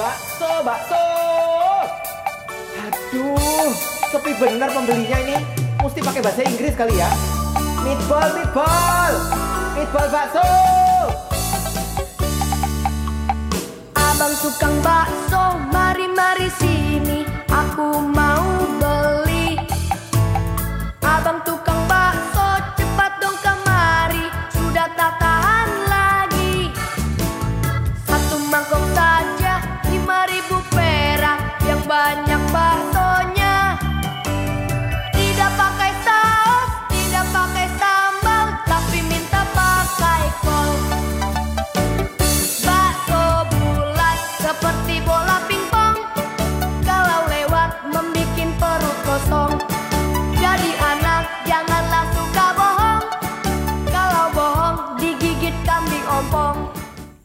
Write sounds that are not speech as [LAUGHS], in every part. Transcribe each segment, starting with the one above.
Bakso, bakso. Aduh, sepi benar pembelinya ini. Mesti pakai bahasa Inggris kali ya. Meatball, meatball. Meatball bakso. Abang tukang bakso, mari-mari sini, aku mau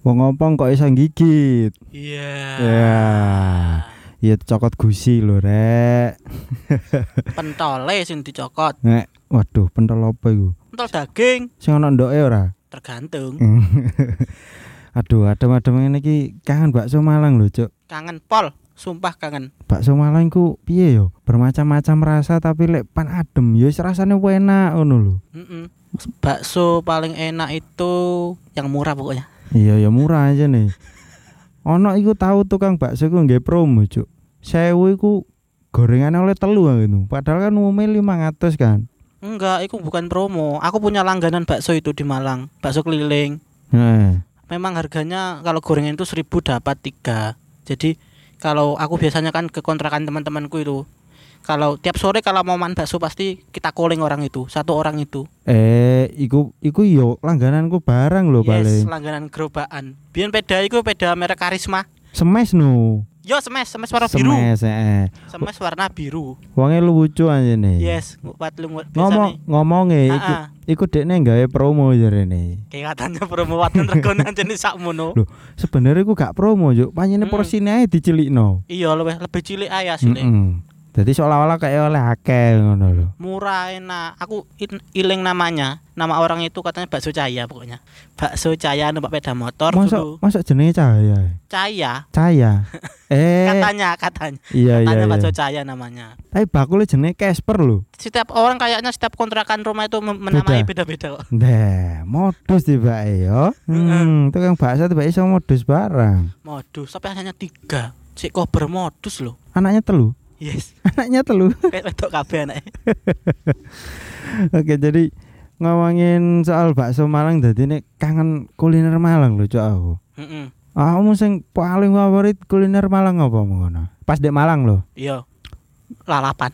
Wong ompong kok iso gigit. Iya. Ya. Iya cokot gusi lho, Rek. Pentole sing dicokot. Nek, waduh, pentol apa iku? Pentol daging Sing ana ndoke ora? tergantung. [LAUGHS] Aduh, adem-adem ngene iki kangen bakso Malang lho, Cuk. Kangen pol, sumpah kangen. Bakso Malang ku piye yo? Bermacam-macam rasa tapi lek pan adem yo wis rasane enak ngono lho. Mm-mm. Bakso paling enak itu yang murah pokoknya. Iya ya murah aja nih. [LAUGHS] Ono iku tahu tukang bakso ku nggih promo, Cuk. Sewu iku gorengannya oleh telu gitu. Padahal kan umumnya 500 kan. Enggak, itu bukan promo. Aku punya langganan bakso itu di Malang, bakso keliling. Nah, Memang harganya kalau gorengan itu 1000 dapat tiga. Jadi kalau aku biasanya kan ke kontrakan teman-temanku itu. Kalau tiap sore kalau mau makan bakso pasti kita calling orang itu, satu orang itu. eh iku iku yo langgananku barang lho yes, paling. langganan gerobaan. Biyen peda iku peda merek Karisma. Semes no. Yo semes, semes warna biru. Semes eh. Semes warna biru. Wonge lucu aja nih. Yes, ngupat lu ngupat Ngomong ngomongnya iku Heeh. iku dekne gawe promo jarene. Kayak katanya promo watan regonan [LAUGHS] jenis sakmono. Loh, sebenarnya iku gak promo, Juk. Panjene Mm-mm. porsine ae dicilikno. Iya lebih lebih cilik aja sih. Heeh. Jadi seolah-olah kayak oleh akeh ngono lho. Murah enak. Aku in- iling namanya. Nama orang itu katanya bakso Cahaya pokoknya. Bakso Cahaya numpak sepeda motor Masa dulu. masa jenenge cahaya. Cahaya Cahaya. [LAUGHS] eh. katanya katanya. Iya iya. Katanya iya. bakso Cahaya namanya. Tapi bakule jenenge Casper lho. Setiap orang kayaknya setiap kontrakan rumah itu menamai Beda. beda-beda kok. Nah, modus tibake yo. Hmm, tukang bakso tiba iso modus barang. Modus tapi hanya tiga. Si kober modus loh. Anaknya telu. Yes. [LAUGHS] Anaknya telu. [LAUGHS] Kayak wedok kabeh anake. [LAUGHS] Oke, jadi ngomongin soal bakso Malang dadi nek kangen kuliner Malang lho, Cok aku. Heeh. Kamu sing paling favorit kuliner Malang apa ngono? Pas dek Malang lho. Iya. Lalapan.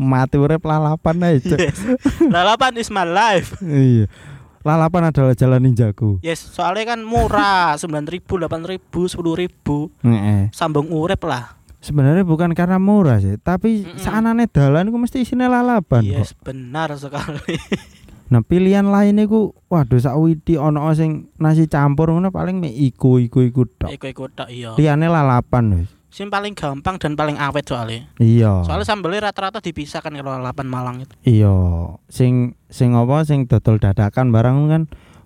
Mati urip lalapan ae, Cok. Yes. Lalapan is my life. Iya. Lalapan adalah jalan ninjaku. Yes, soalnya kan murah, 9.000, 8.000, 10.000. Heeh. Sambung urip lah. Sebenarnya bukan karena murah sih, tapi Mm-mm. saanane dalan ku mesti isine lalapan kok. Yes, benar sekali. [LAUGHS] Nah, pilihan lain iku waduh sakwiti ono sing nasi campur ngono paling mek iku iku iku tok. Iku-iku tok iya. Liyane lalapan wis. Sing paling gampang dan paling awet soalnya. Iya. Soalnya sambelnya rata-rata dipisahkan kalau lalapan Malang itu. Iya, sing sing apa sing dodol dadakan barang kan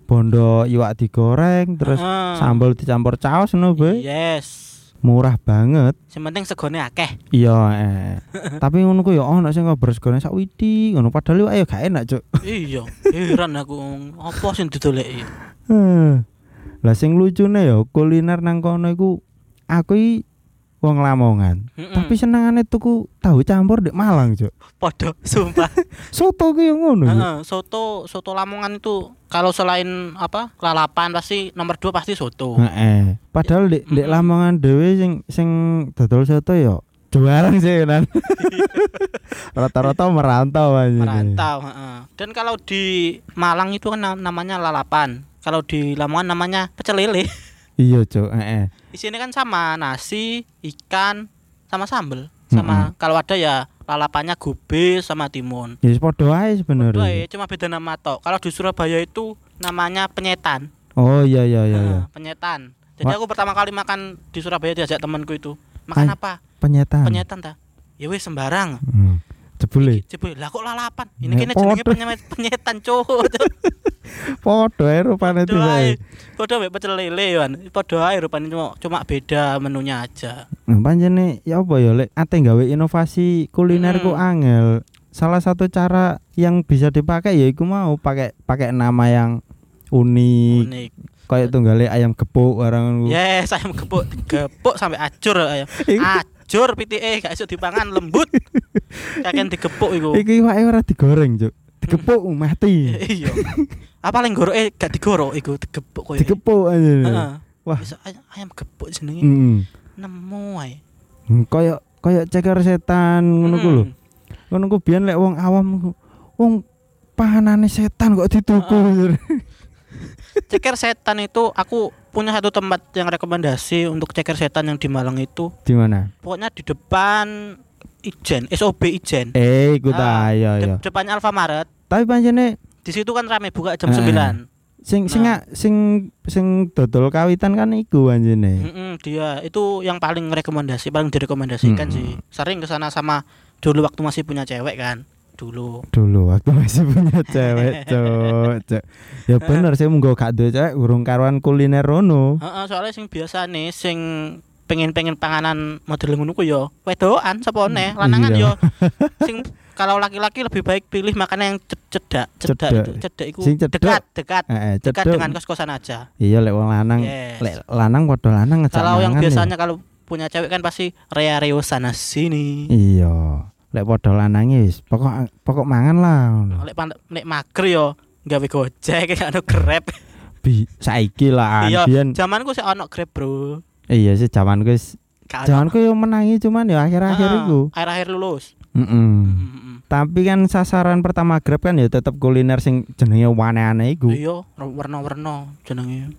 bondo iwak digoreng terus Heeh. sambal dicampur caos ngono. Yes. Murah banget. Yang penting segone akeh. Iya, eh. [LAUGHS] Tapi ngono ku ya ono sing ngobrol segone sakwiti ngono padahal yo ayo gak enak, Cuk. iya, heran aku apa sing didoleki. Hmm. [LAUGHS] Lah sing lucune ya kuliner nang kono iku aku iki wong Lamongan. Heeh. Tapi senengane tuku tahu campur di Malang, Cuk. Podo, sumpah. [LAUGHS] Soto ku yang ngono. Heeh, soto soto Lamongan itu kalau selain apa lalapan pasti nomor dua pasti soto. Heeh. Padahal di, di. Lamongan dhewe sing sing dodol soto ya jualan sih kan. [LAUGHS] Rata-rata merantau aja. merantau heeh. dan kalau di Malang itu kan nam- namanya lalapan kalau di Lamongan namanya pecel lele Iya, Cuk. Heeh. di sini kan sama nasi ikan sama sambel sama kalau ada ya lalapannya gubis sama timun Ya wis padha ae sebenarnya. ya, cuma beda nama tok kalau di Surabaya itu namanya penyetan Oh iya iya iya iya. Heeh, penyetan jadi Wah. aku pertama kali makan di Surabaya diajak temanku itu makan Ay. apa Penyetan. penyetan ta ya wis sembarang Hmm. Jebule. Jebul, lah kok lalapan? Ini kene jenenge penyetan cowok. [LAUGHS] Padha ae rupane tiba. Padha mek pecel lele kan. Padha ae rupane cuma cuma beda menunya aja. Nah, pancene ya apa ya lek ate gawe inovasi kuliner ku Mm. angel. Salah satu cara yang bisa dipakai ya iku mau pakai pakai nama yang unik. Unik. Kayak tunggale ayam gepuk barang Yes, ayam gepuk, gepuk sampai acur ayam. [LAUGHS] Acur pitike gak iso dipangan lembut. [LAUGHS] Kakek digepuk iku. Iki iwake ora digoreng, Cuk. Digepuk mati. [LAUGHS] Iya. Apa paling goroke gak digorok iku digepuk koyo. Digepuk aja. Heeh. Wah. Bisa ayam, gepuk jenenge. Heeh. Nemu ae. Kayak kayak ceker setan ngono ku lho. Ngono ku biyen lek wong awam wong panganane setan kok dituku. [LAUGHS] Ceker setan itu aku punya satu tempat yang rekomendasi untuk ceker setan yang di Malang itu. Di mana? Pokoknya di depan Ijen, SOB Ijen. Eh, iku Ah, ta ya De- ya. depannya Alfamaret. Tapi pancene Di situ kan rame buka jam Eh. 9. sing sing Nah. sing sing dodol kawitan kan iku pancene. Mm-mm, dia itu yang paling rekomendasi, paling direkomendasikan Mm-mm. sih. Sering ke sana sama dulu waktu masih punya cewek kan. Dulu. Dulu waktu masih punya cewek, [LAUGHS] cok. cok. Ya bener sih munggo gak duwe cewek urung karuan kuliner rono. Heeh, soalnya sing biasa nih sing pengen-pengen panganan model ngono ku yo wedokan sapa neh lanangan Iya. yo [LAUGHS] sing kalau laki-laki lebih baik pilih makanan yang ced- cedak cedak Cedak. itu cedak itu Sing cedek. dekat dekat Heeh, dekat dengan kos-kosan aja Iya lek wong lanang, Yes. lek lanang padha lanang kalau yang ya. biasanya kalau punya cewek kan pasti rea-reo sana sini Iya. Lek padha lanange wis pokok pokok mangan lah. lek lek mager yo gawe gojek [LAUGHS] ono grab Bi saiki lah iya zamanku sih ono grab bro Iya sih wis Gak ono. jamanku yo menangi cuman ya akhir-akhir Ah, iku. akhir-akhir lulus Heeh. Mm-mm. Tapi kan sasaran pertama Grab kan ya tetep kuliner sing jenenge aneh-aneh iku. iya warna-warna jenenge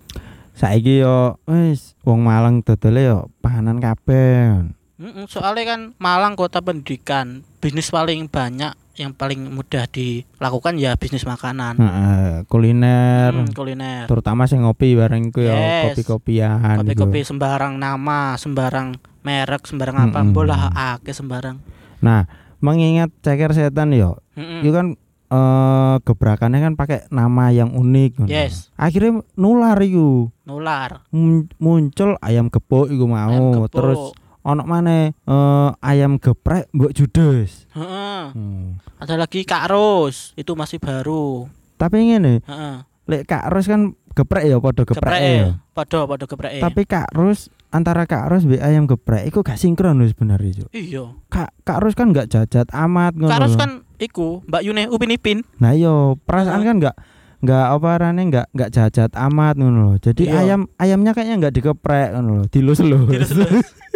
Saiki yo wis wong Malang dodole yo panganan kabeh. Mm-mm, soalnya kan Malang kota pendidikan bisnis paling banyak yang paling mudah dilakukan ya bisnis makanan Heeh, kuliner Hmm, kuliner terutama sing ngopi bareng iku ya Yes. kopi-kopian kopi-kopi sembarang nama sembarang merek sembarang apa Mm-mm. bola ake sembarang Nah, mengingat ceker setan yo, Mm-mm. itu kan eh gebrakannya kan pakai nama yang unik. Yes. Akhirnya nular iku. nular Mun- muncul ayam gepuk iku mau, Ayam gepuk. terus ono maneh eh ayam geprek mbok judes. Heeh. Hmm. ada lagi Kak Ros itu masih baru Tapi ngene, Heeh. lek Kak Ros kan geprek ya padha geprek geprek ya. podo podo geprek Tapi Kak Ros antara Kak Ros mbek ayam geprek iku gak sinkron wis sebenarnya, Cuk. iya Kak Kak Ros kan gak jajat amat ngono. Kak Ros lho. kan iku Mbak Yune Upin Ipin Nah yo perasaan kan nggak nggak apa arane nggak nggak jajat amat ngono loh. Jadi Iya. ayam ayamnya kayaknya nggak digeprek ngono loh, dilus-lus. Dilus-lus. [LAUGHS]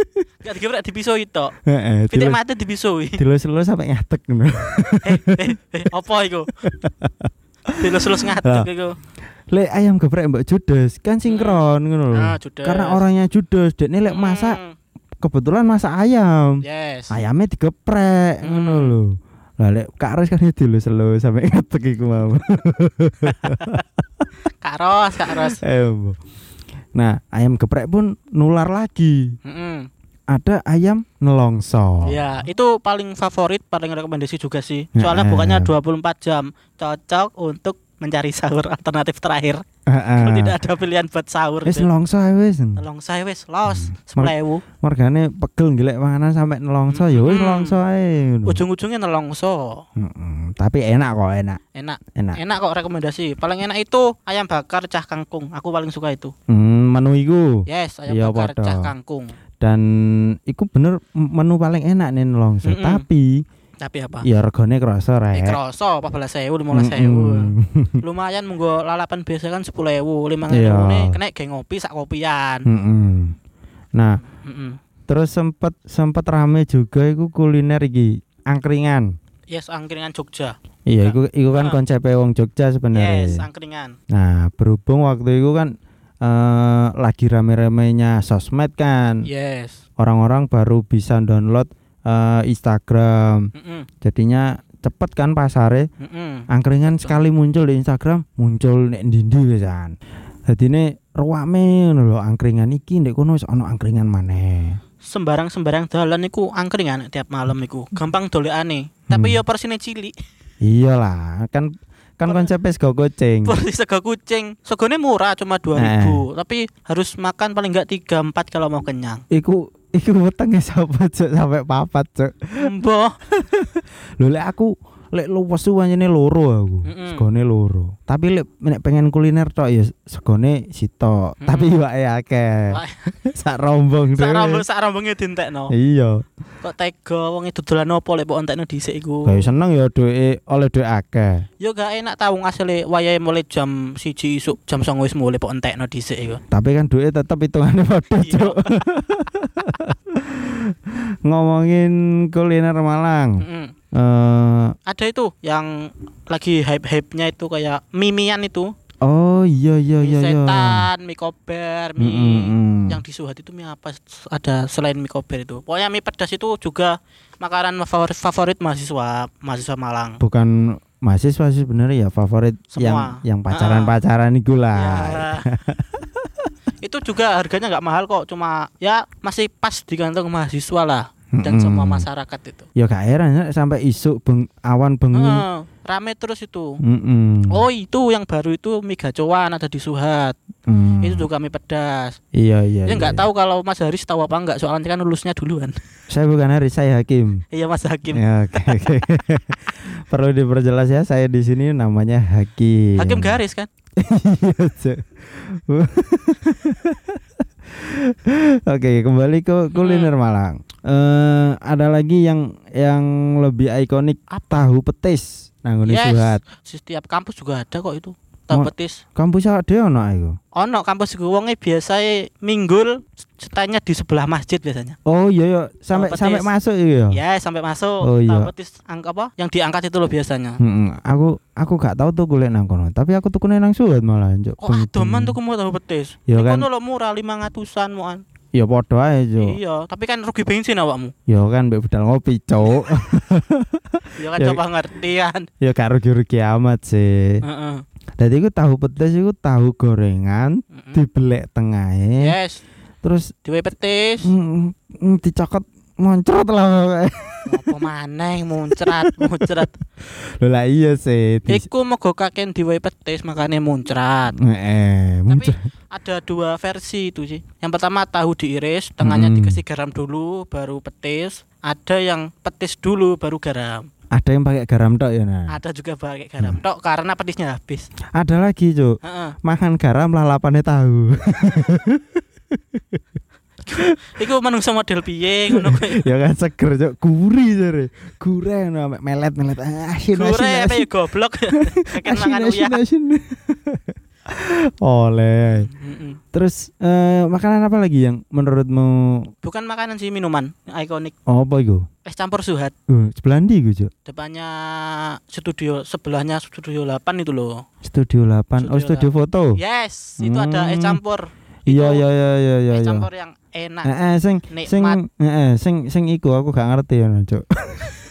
Gak digeprek dipisoi tok Heeh, Pitik mati dipisoi dilus-lus sampai ngatek ngono. eh, eh, eh, apa iku? Dilus-lus Lah. ngadeg iku. Lek ayam geprek mbak judes kan sinkron ngono loh. Ah, judes. Karena orangnya judes, dekne lek masak Hmm, kebetulan masak ayam. Yes. Ayamnya digeprek Hmm. ngono loh. Lah lek Kak Ros kan ya dilus-lus sampai ngatek iku mau. [LAUGHS] Kak Ros, Kak Ros. Eh. Nah, ayam geprek pun nular lagi. Ada ayam nelongso. Ya, itu paling favorit, paling rekomendasi juga sih. Soalnya bukannya 24 jam, cocok untuk mencari sahur alternatif terakhir. Heeh. Kalau tidak ada pilihan buat sahur. Wis nelongso ae wis. Tolong saya wis los Hmm. sepelewu. Margane pegel gilek panganan sampai nelongso ya wis nelongso ae. Ujung-ujungnya nelongso. Heeh. Tapi enak kok, enak. Enak. Enak. Enak kok rekomendasi. Paling enak itu ayam bakar cah kangkung. Aku paling suka itu. Hmm, menu iku. Yes, ayam Iya, bakar podo. cah kangkung. Dan iku bener menu paling enak nih nelongso. Mm-mm. Tapi Tapi apa? ya regane Eh, rek. kroso 14.000, 15.000. Mm-mm. [LAUGHS] Lumayan munggo lalapan biasa kan 10.000, 5.000 Iya. ne kena geng ngopi sak kopian. Mm-mm. Nah, Mm-mm. terus sempet sempet rame juga iku kuliner iki angkringan. Yes, angkringan Jogja. Iya, iku iku kan Ah. konsep wong Jogja sebenarnya. Yes, angkringan. Nah, berhubung waktu itu kan eh lagi rame-ramenya sosmed kan. Yes. Orang-orang baru bisa download eh, Instagram. Mm-mm. Jadinya cepet kan pasare. Mm-mm. Angkringan sekali muncul di Instagram, muncul nek ndi-ndi wisan. Dadine ruwame ngono lho angkringan iki ndek kono wis ana angkringan maneh. sembarang-sembarang dalan iku angkringan tiap malam iku. Gampang dolekane. Tapi Hmm. ya persine cilik. Iyalah, kan kan konsepnya sego kucing. Sego kucing. Segone murah cuma 2000, tapi harus makan paling enggak 3 4 kalau mau kenyang. Iku iku wetenge sapa cuk sampai papat cuk. Mbah. [LAUGHS] Lho aku lek luwes tuh pancene loro aku. Mm-mm. Segone loro. Tapi lek nek pengen kuliner tok ya segone sitok. Mm-mm. Tapi wae akeh. [LAUGHS] Sak rombong Sak rambung sak rambunge dientekno. Iya. Kok tega wong itu dolan opo lek mbok entekno dhisik iku. Kayak seneng ya duwe oleh duwe akeh. Yo gak enak tau ngasile wayahe mulai jam 1 isuk, jam 09.00 wis mulai mbok entekno dhisik iku. Tapi kan duit tetep hitungannya padha Iya. cuk. [LAUGHS] Ngomongin kuliner Malang. Mm-mm. Eh Ada itu yang lagi hype-hype-nya itu kayak mimian itu. oh iya iya mie iya iya. setan, mie kober, mie Mm, mm, mm. yang di Suhat itu mie apa ada selain mie kober itu. Pokoknya mie pedas itu juga makanan favorit favorit mahasiswa mahasiswa Malang. Bukan mahasiswa sih sebenarnya ya favorit Semua. yang yang pacaran-pacaran iku lah. Ya. [LAUGHS] itu juga harganya nggak mahal kok, cuma ya masih pas di kantong mahasiswa lah dan Mm-mm. semua masyarakat itu. Ya gak heran ya, sampai isuk beng, awan bengi. Heeh, rame terus itu. Mm-mm. Oh itu yang baru itu mie gacoan ada di Suhat. Mm. Itu juga mie pedas. Iya iya. Ya nggak iya. tahu kalau Mas Haris tahu apa enggak soalnya kan lulusnya duluan. [LAUGHS] Saya bukan Haris, saya Hakim. iya Mas Hakim. Ya, oke oke. [LAUGHS] Perlu diperjelas ya, saya di sini namanya Hakim. Hakim garis kan? [LAUGHS] Oke, kembali ke kuliner Malang. Eh ada lagi yang yang lebih ikonik tahu petis. Nah, Yes. Suhat. Setiap kampus juga ada kok itu. Mo- petis. Kampus ada ono iku. Ono kampus gue wonge biasa minggul setanya di sebelah masjid biasanya. Oh iya iya, sampai sampai masuk ya. Ya sampai masuk. Oh, iya. Petis angka apa? Yang diangkat itu loh biasanya. Mm-mm. aku aku gak tahu tuh golek nang kono, tapi aku tuh nang Suhat malah, Cuk. Kok adoman tuh kamu tahu petis? Ya kan. kono lo murah 500-an moan. Ya padha ae, Cuk. Iya, tapi kan rugi bensin awakmu. Ya kan mbek budal ngopi, Cuk. [LAUGHS] Ya kan Ya. coba ngertian. ya gak rugi-rugi amat sih. Heeh. Dadi iku tahu petis iku tahu gorengan Mm-mm. dibelek tengahnya Yes, terus diwe petis. mm, mm, dicokot moncrot lah. Apa maneh muncrat, [LAUGHS] muncrat. Lho lah iya sih. di- Iku moga kaken diwe petis makanya muncrat. Eh, Tapi muncrat. ada dua versi itu sih. Yang pertama tahu diiris, tengahnya Mm. dikasih garam dulu, baru petis. Ada yang petis dulu, baru garam. Ada yang pakai garam tok ya nah. Ada juga pakai garam Hmm. tok karena petisnya habis. Ada lagi, Cuk. Heeh. Makan garam lalapannya tahu. [LAUGHS] Iku manungsa model piye ngono kuwi. [LAUGHS] ya kan seger, Cuk. Gurih jare. Gurih melet-melet. Ah, Asin, asin, Gore apa ya goblok. [LAUGHS] Kayak Asin, asin. [LAUGHS] Oleh. Terus eh, makanan apa lagi yang menurutmu Bukan makanan sih minuman, ikonik. oh, apa itu? Es campur suhat. Uh, sebelah ndi iku, Cuk? Depannya studio sebelahnya studio 8 itu loh. Studio 8. oh, Studio studio foto. Yes, itu ada es Hmm. campur. Iya iya iya iya iya. Es iya. campur yang enak. Heeh, sing sing Nikmat. heeh, sing sing iku aku gak ngerti ya, Cuk. [LAUGHS]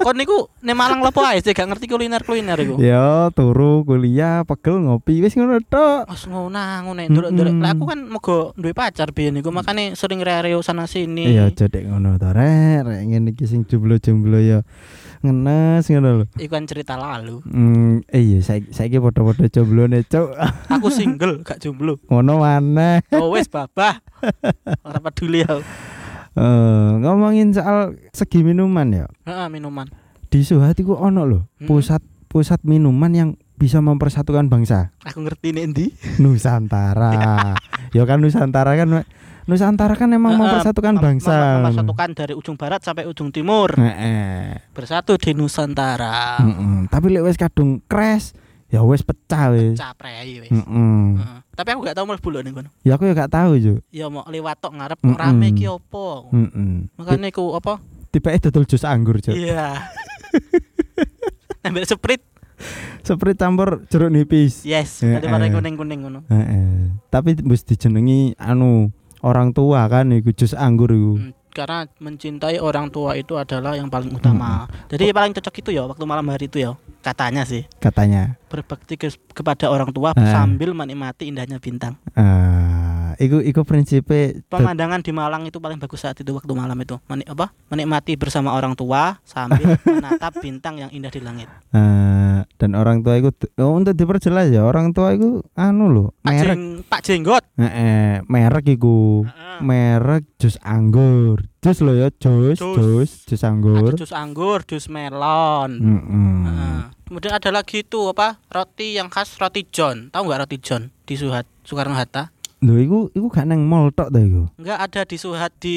Kon niku ning Malang lepo ae sih gak ngerti kuliner-kuliner iku. Ya, turu kuliah, pegel ngopi wis ngono tok. Wes ngono nduruk-nduruk. Mm-mm. Lah aku kan moga duwe pacar biyen niku makane sering reo sana sini. Iya, cedek ngono to, rek. Rek ngene iki sing jomblo-jomblo ya ngenes ngono lho. Iku kan cerita lalu. Hmm, iya saiki saiki padha-padha jomblone, Cuk. Aku single, gak jomblo. Ngono maneh. Oh wes babah. Ora peduli aku. Eh, ngomongin soal segi minuman ya. Heeh, minuman. Di Suhat iku ono lho, Hmm. pusat pusat minuman yang bisa mempersatukan bangsa. Aku ngerti nih endi. Nusantara. [LAUGHS] ya kan Nusantara kan Nusantara kan emang Heeh, mempersatukan mem- bangsa. mem- Mempersatukan dari ujung barat sampai ujung timur. Bersatu di Nusantara. Tapi lek wis kadung crash, ya wis pecah wis. Caprei wis. Heeh. Heeh. Tapi aku gak tau mlebu lho ning kono. Ya aku ya gak tahu, Juk. Ya mau lewat tok ngarep Mm-mm. rame ki opo. Heeh. Makanya aku apa? Tiba dodol jus anggur, Juk. Iya. [LAUGHS] Ambil sprite. Sprite campur jeruk nipis. Yes, Heeh. daripada kuning-kuning ngono. Heeh. Tapi mesti dijenengi anu orang tua kan iku jus anggur iku. Hmm, Karena mencintai orang tua itu adalah yang paling utama. Jadi paling cocok itu ya waktu malam hari itu ya. Katanya sih Katanya. berbakti ke- kepada orang tua Eh. sambil menikmati indahnya bintang. Eh, iku iku prinsipe dat- Pemandangan di Malang itu paling bagus saat itu waktu malam itu. Menik apa? Menikmati bersama orang tua sambil [LAUGHS] menatap bintang yang indah di langit. eh, dan orang tua iku oh, untuk diperjelas ya, orang tua iku anu Pak, merek Jeng, Pak Jenggot. Heeh, merek iku. Merek jus anggur. Jus lho ya, jus, Jus. jus, jus anggur. Ada jus anggur, jus melon. Heeh. Heeh. Kemudian ada lagi itu apa? Roti yang khas roti John. Tahu nggak roti John di Suhat Soekarno Hatta? Lho iku iku gak nang mall tok ta iku. Enggak ada di Suhat di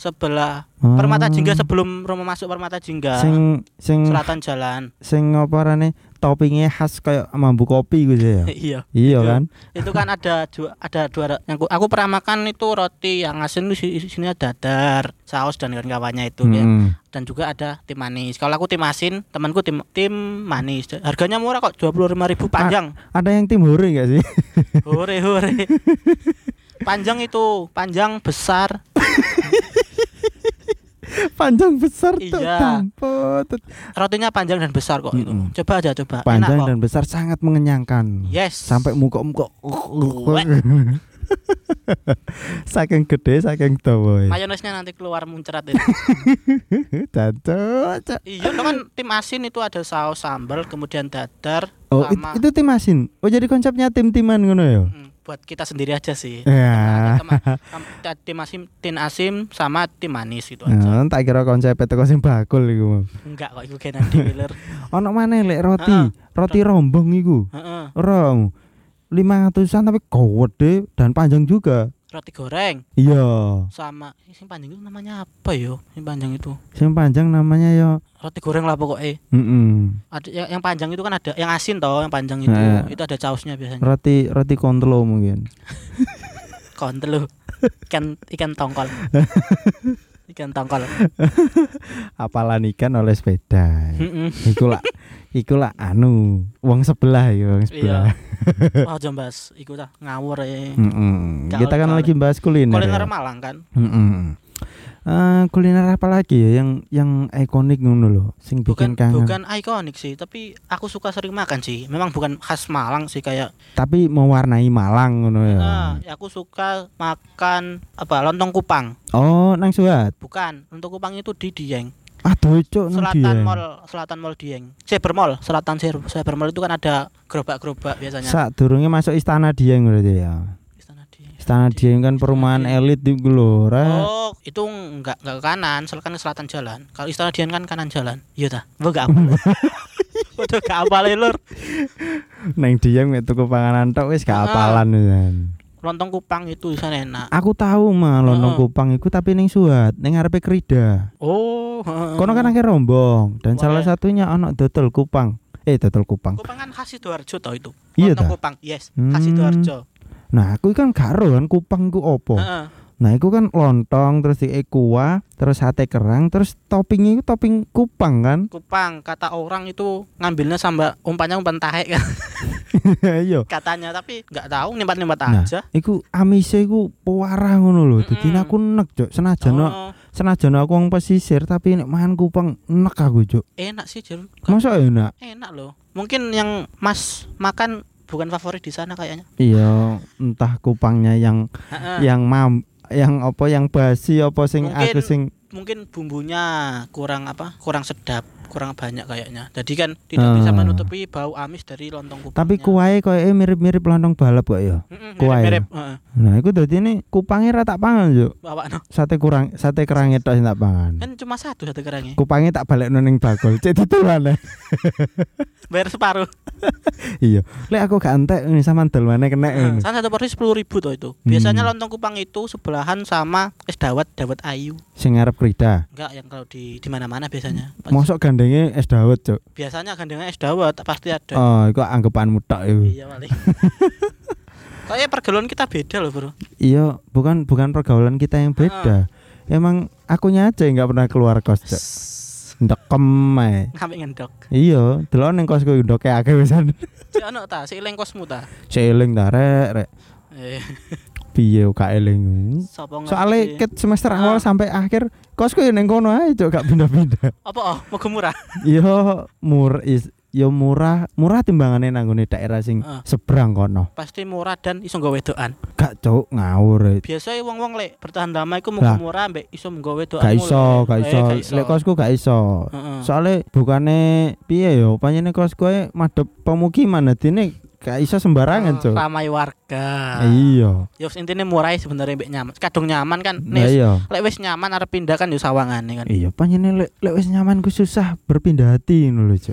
sebelah Oh. Permata Jingga sebelum rumah masuk Permata Jingga. Sing sing Selatan jalan. sing apa rane toppingnya khas kayak mambu kopi gitu ya. [LAUGHS] iya. iya kan? Itu kan ada dua ada dua yang aku, aku pernah makan itu roti yang asin di sini ada dadar, saus dan kawan-kawannya itu ya. Mm-mm. Dan juga ada tim manis. Kalau aku tim asin, temanku tim tim manis. Harganya murah kok, 25.000 panjang. Ada yang tim hore gak sih? Hore hore. [LAUGHS] panjang itu, panjang besar. [LAUGHS] [LAUGHS] Panjang besar tuh. Iya. Dampot. Rotinya panjang dan besar kok itu. Mm-mm. Coba aja coba. Panjang Enak kok. dan besar sangat mengenyangkan. Yes. Sampai muka-muka. Wek. [LAUGHS] saking gede, saking dawa. ya. mayonesnya nanti keluar muncrat itu. [LAUGHS] Cacok. cak. iya, lo kan tim asin itu ada saus sambal, kemudian dadar Oh, sama itu tim asin. Oh, jadi konsepnya tim-timan ngono ya. Hmm, buat kita sendiri aja sih. Ya. Sama- tim asin, tim asim sama tim manis gitu aja. Nah, tak kira konsep teko sing bakul iku. Enggak kok iku kena dealer. [LAUGHS] Ono maneh lek roti, Heeh. roti rombong iku. Heeh. Rong. 500-an tapi gede dan panjang juga. Roti goreng Iya. sama sing panjang itu namanya apa yo? Yang panjang itu. Sing panjang namanya ya Roti goreng lah pokoknya. mm Ada yang, yang panjang itu kan ada yang asin toh, yang panjang itu. Nah. Itu ada sausnya biasanya. roti roti kontlo mungkin. [LAUGHS] Kontel lu. Ikan ikan tongkol. [LAUGHS] ikan tongkol. Apalan ikan oleh sepeda. Heeh. iku lah iku lah anu wong sebelah ya wong sebelah. Oh jambas, [LAUGHS] iku dah ngawur ya. Mm-mm. Gak Kita kan lagi bahas kuliner. Kuliner ya. Malang kan. Mm-mm. Eh, kuliner apa lagi ya yang yang ikonik ngono loh, sing bikin Bukan kangen. bukan ikonik sih, tapi aku suka sering makan sih. Memang bukan khas Malang sih kayak Tapi mewarnai Malang ngono ya. ah, aku suka makan apa lontong kupang. Oh, nang Suat. Bukan, lontong kupang itu di Dieng. Aduh, nang Selatan. Mall, Selatan Mall Dieng. Cyber Mall, Selatan Cyber Mall itu kan ada gerobak-gerobak biasanya. Sak durunge masuk istana Dieng berarti ya. Istana Dieng. Istana Dieng kan perumahan elit di lho, ora. Oh, itu enggak enggak ke kanan, selatan ke selatan jalan. Kalau Istana Dieng kan kanan jalan. Iya ta? Enggak apa. Udah gak apa [LAUGHS] lur. Nang Dieng mek tuku panganan tok wis gak Ah. apalan. Lontong kupang itu di sana enak. Aku tahu mah lontong Heeh. kupang iku tapi ning Suat, ning ngarepe Krida. Oh, heeh. Kono kan akhir rombong dan Wah. salah satunya ono dodol kupang. Eh, dodol kupang. Kupang kan khas Sidoarjo tau itu. Iya Lontong ta? kupang, yes, khas Hmm. Sidoarjo. Nah, aku kan karo kan kupang ku opo. Heeh. Nah, itu kan lontong terus di kuah, terus sate kerang, terus toppingnya itu topping kupang kan. [LAUGHS] Kupang kata orang itu ngambilnya sama umpannya umpan tahe kan Iya. katanya tapi nggak tahu nimbat-nimbat Nah, aja. Iku amise iku pewarah ngono lho. Dadi Mm-mm. aku nek, Cuk. Senajan Oh, senajan aku wong pesisir tapi nek mangan kupang nek aku, Cuk. enak sih Jur. Masa enak? Enak loh. Mungkin yang Mas makan bukan favorit di sana kayaknya. Iya, entah kupangnya yang yang mam yang apa yang basi apa sing Mungkin aku sing mungkin bumbunya kurang apa kurang sedap kurang banyak kayaknya jadi kan tidak bisa Ah. menutupi bau amis dari lontong kupangnya tapi kuahnya koyo mirip-mirip lontong balap kok ya. Mm-mm, kuah ya? mirip-mirip heeh. Nah, iku dadi ini kupangnya ra tak pangan, bawa no. Sate kurang sate kerangnya tok tak pangan. kan cuma satu satu kerangnya Kupangnya tak balik ning bakul. Cek ditulan. [LAUGHS] bayar separuh [LAUGHS] iya. Lek aku gak entek ini sama dol mana kena kan satu porsi sepuluh ribu tuh itu biasanya Hmm. lontong kupang itu sebelahan sama es dawet dawet ayu Sing ngarep krida. enggak yang kalau di di mana mana biasanya Pas- Mosok gandengnya es dawet, Cuk. biasanya gandengnya es dawet pasti ada Oh, iku anggapanmu tok iku. iya paling [LAUGHS] Kayaknya pergaulan kita beda loh bro Iya, bukan bukan pergaulan kita yang beda. Emang akunya aja nggak pernah keluar kos, Cuk. Ndekem ae. Ngambil ngendok Iya, delok ning kosku ndoke akeh wisan. Si ono ta, si ileng kosmu ta Seling ta rek, rek. [LAUGHS] Eh, Piye eling. sapa ngerti. Soale ket semester awal Ah. sampai akhir kosku ya ning kono ae, Cuk, gak pindah-pindah. [LAUGHS] Apa oh, mau murah? [LAUGHS] Iya, mur is ya murah, murah timbangane nang nggone daerah sing Heeh. seberang kono. Pasti murah dan iso nggawe wedokan. Gak cuk ngawur. eh. Biasanya wong-wong lek bertahan lama iku muga murah mbek iso nggawe wedokan. Gak iso, gak iso. Lek kosku gak iso. Heeh. Soale bukane piye yo, panjene kosku e madhep pemukiman adine gak iso sembarangan, Cuk. Ramai warga. Iya. Ya wis intine murah sebenarnya mbek nyaman. Kadung nyaman kan. Nis, iya. lek wis nyaman arep pindah kan yo sawangane kan. Iya, panjene lek lek wis nyaman ku susah berpindah hati ngono lho, [LAUGHS]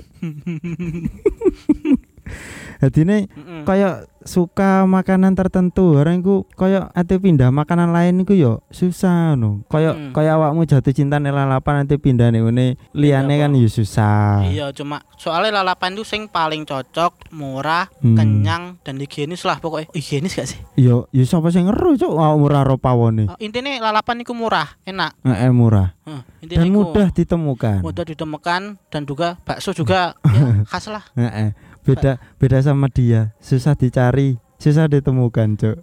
Cuk. Adine Heeh. kaya suka makanan tertentu orang iku kaya ate pindah makanan lain iku yo susah no kaya Mm. kaya awakmu jatuh cinta ning lalapan ate pindah ngene liyane Iya, kan yo susah Iya, cuma soalnya lalapan itu sing paling cocok, murah, Hmm. kenyang dan higienis lah pokoknya. Higienis gak sih? yo yo sapa sing ngeru cuk awakmu ora ro pawone Oh, intinya lalapan itu murah, enak. Heeh, murah intinya dan mudah ditemukan mudah ditemukan dan juga bakso juga [LAUGHS] ya, khas lah. Heeh. Beda beda sama dia. Susah dicari susah ditemukan cuk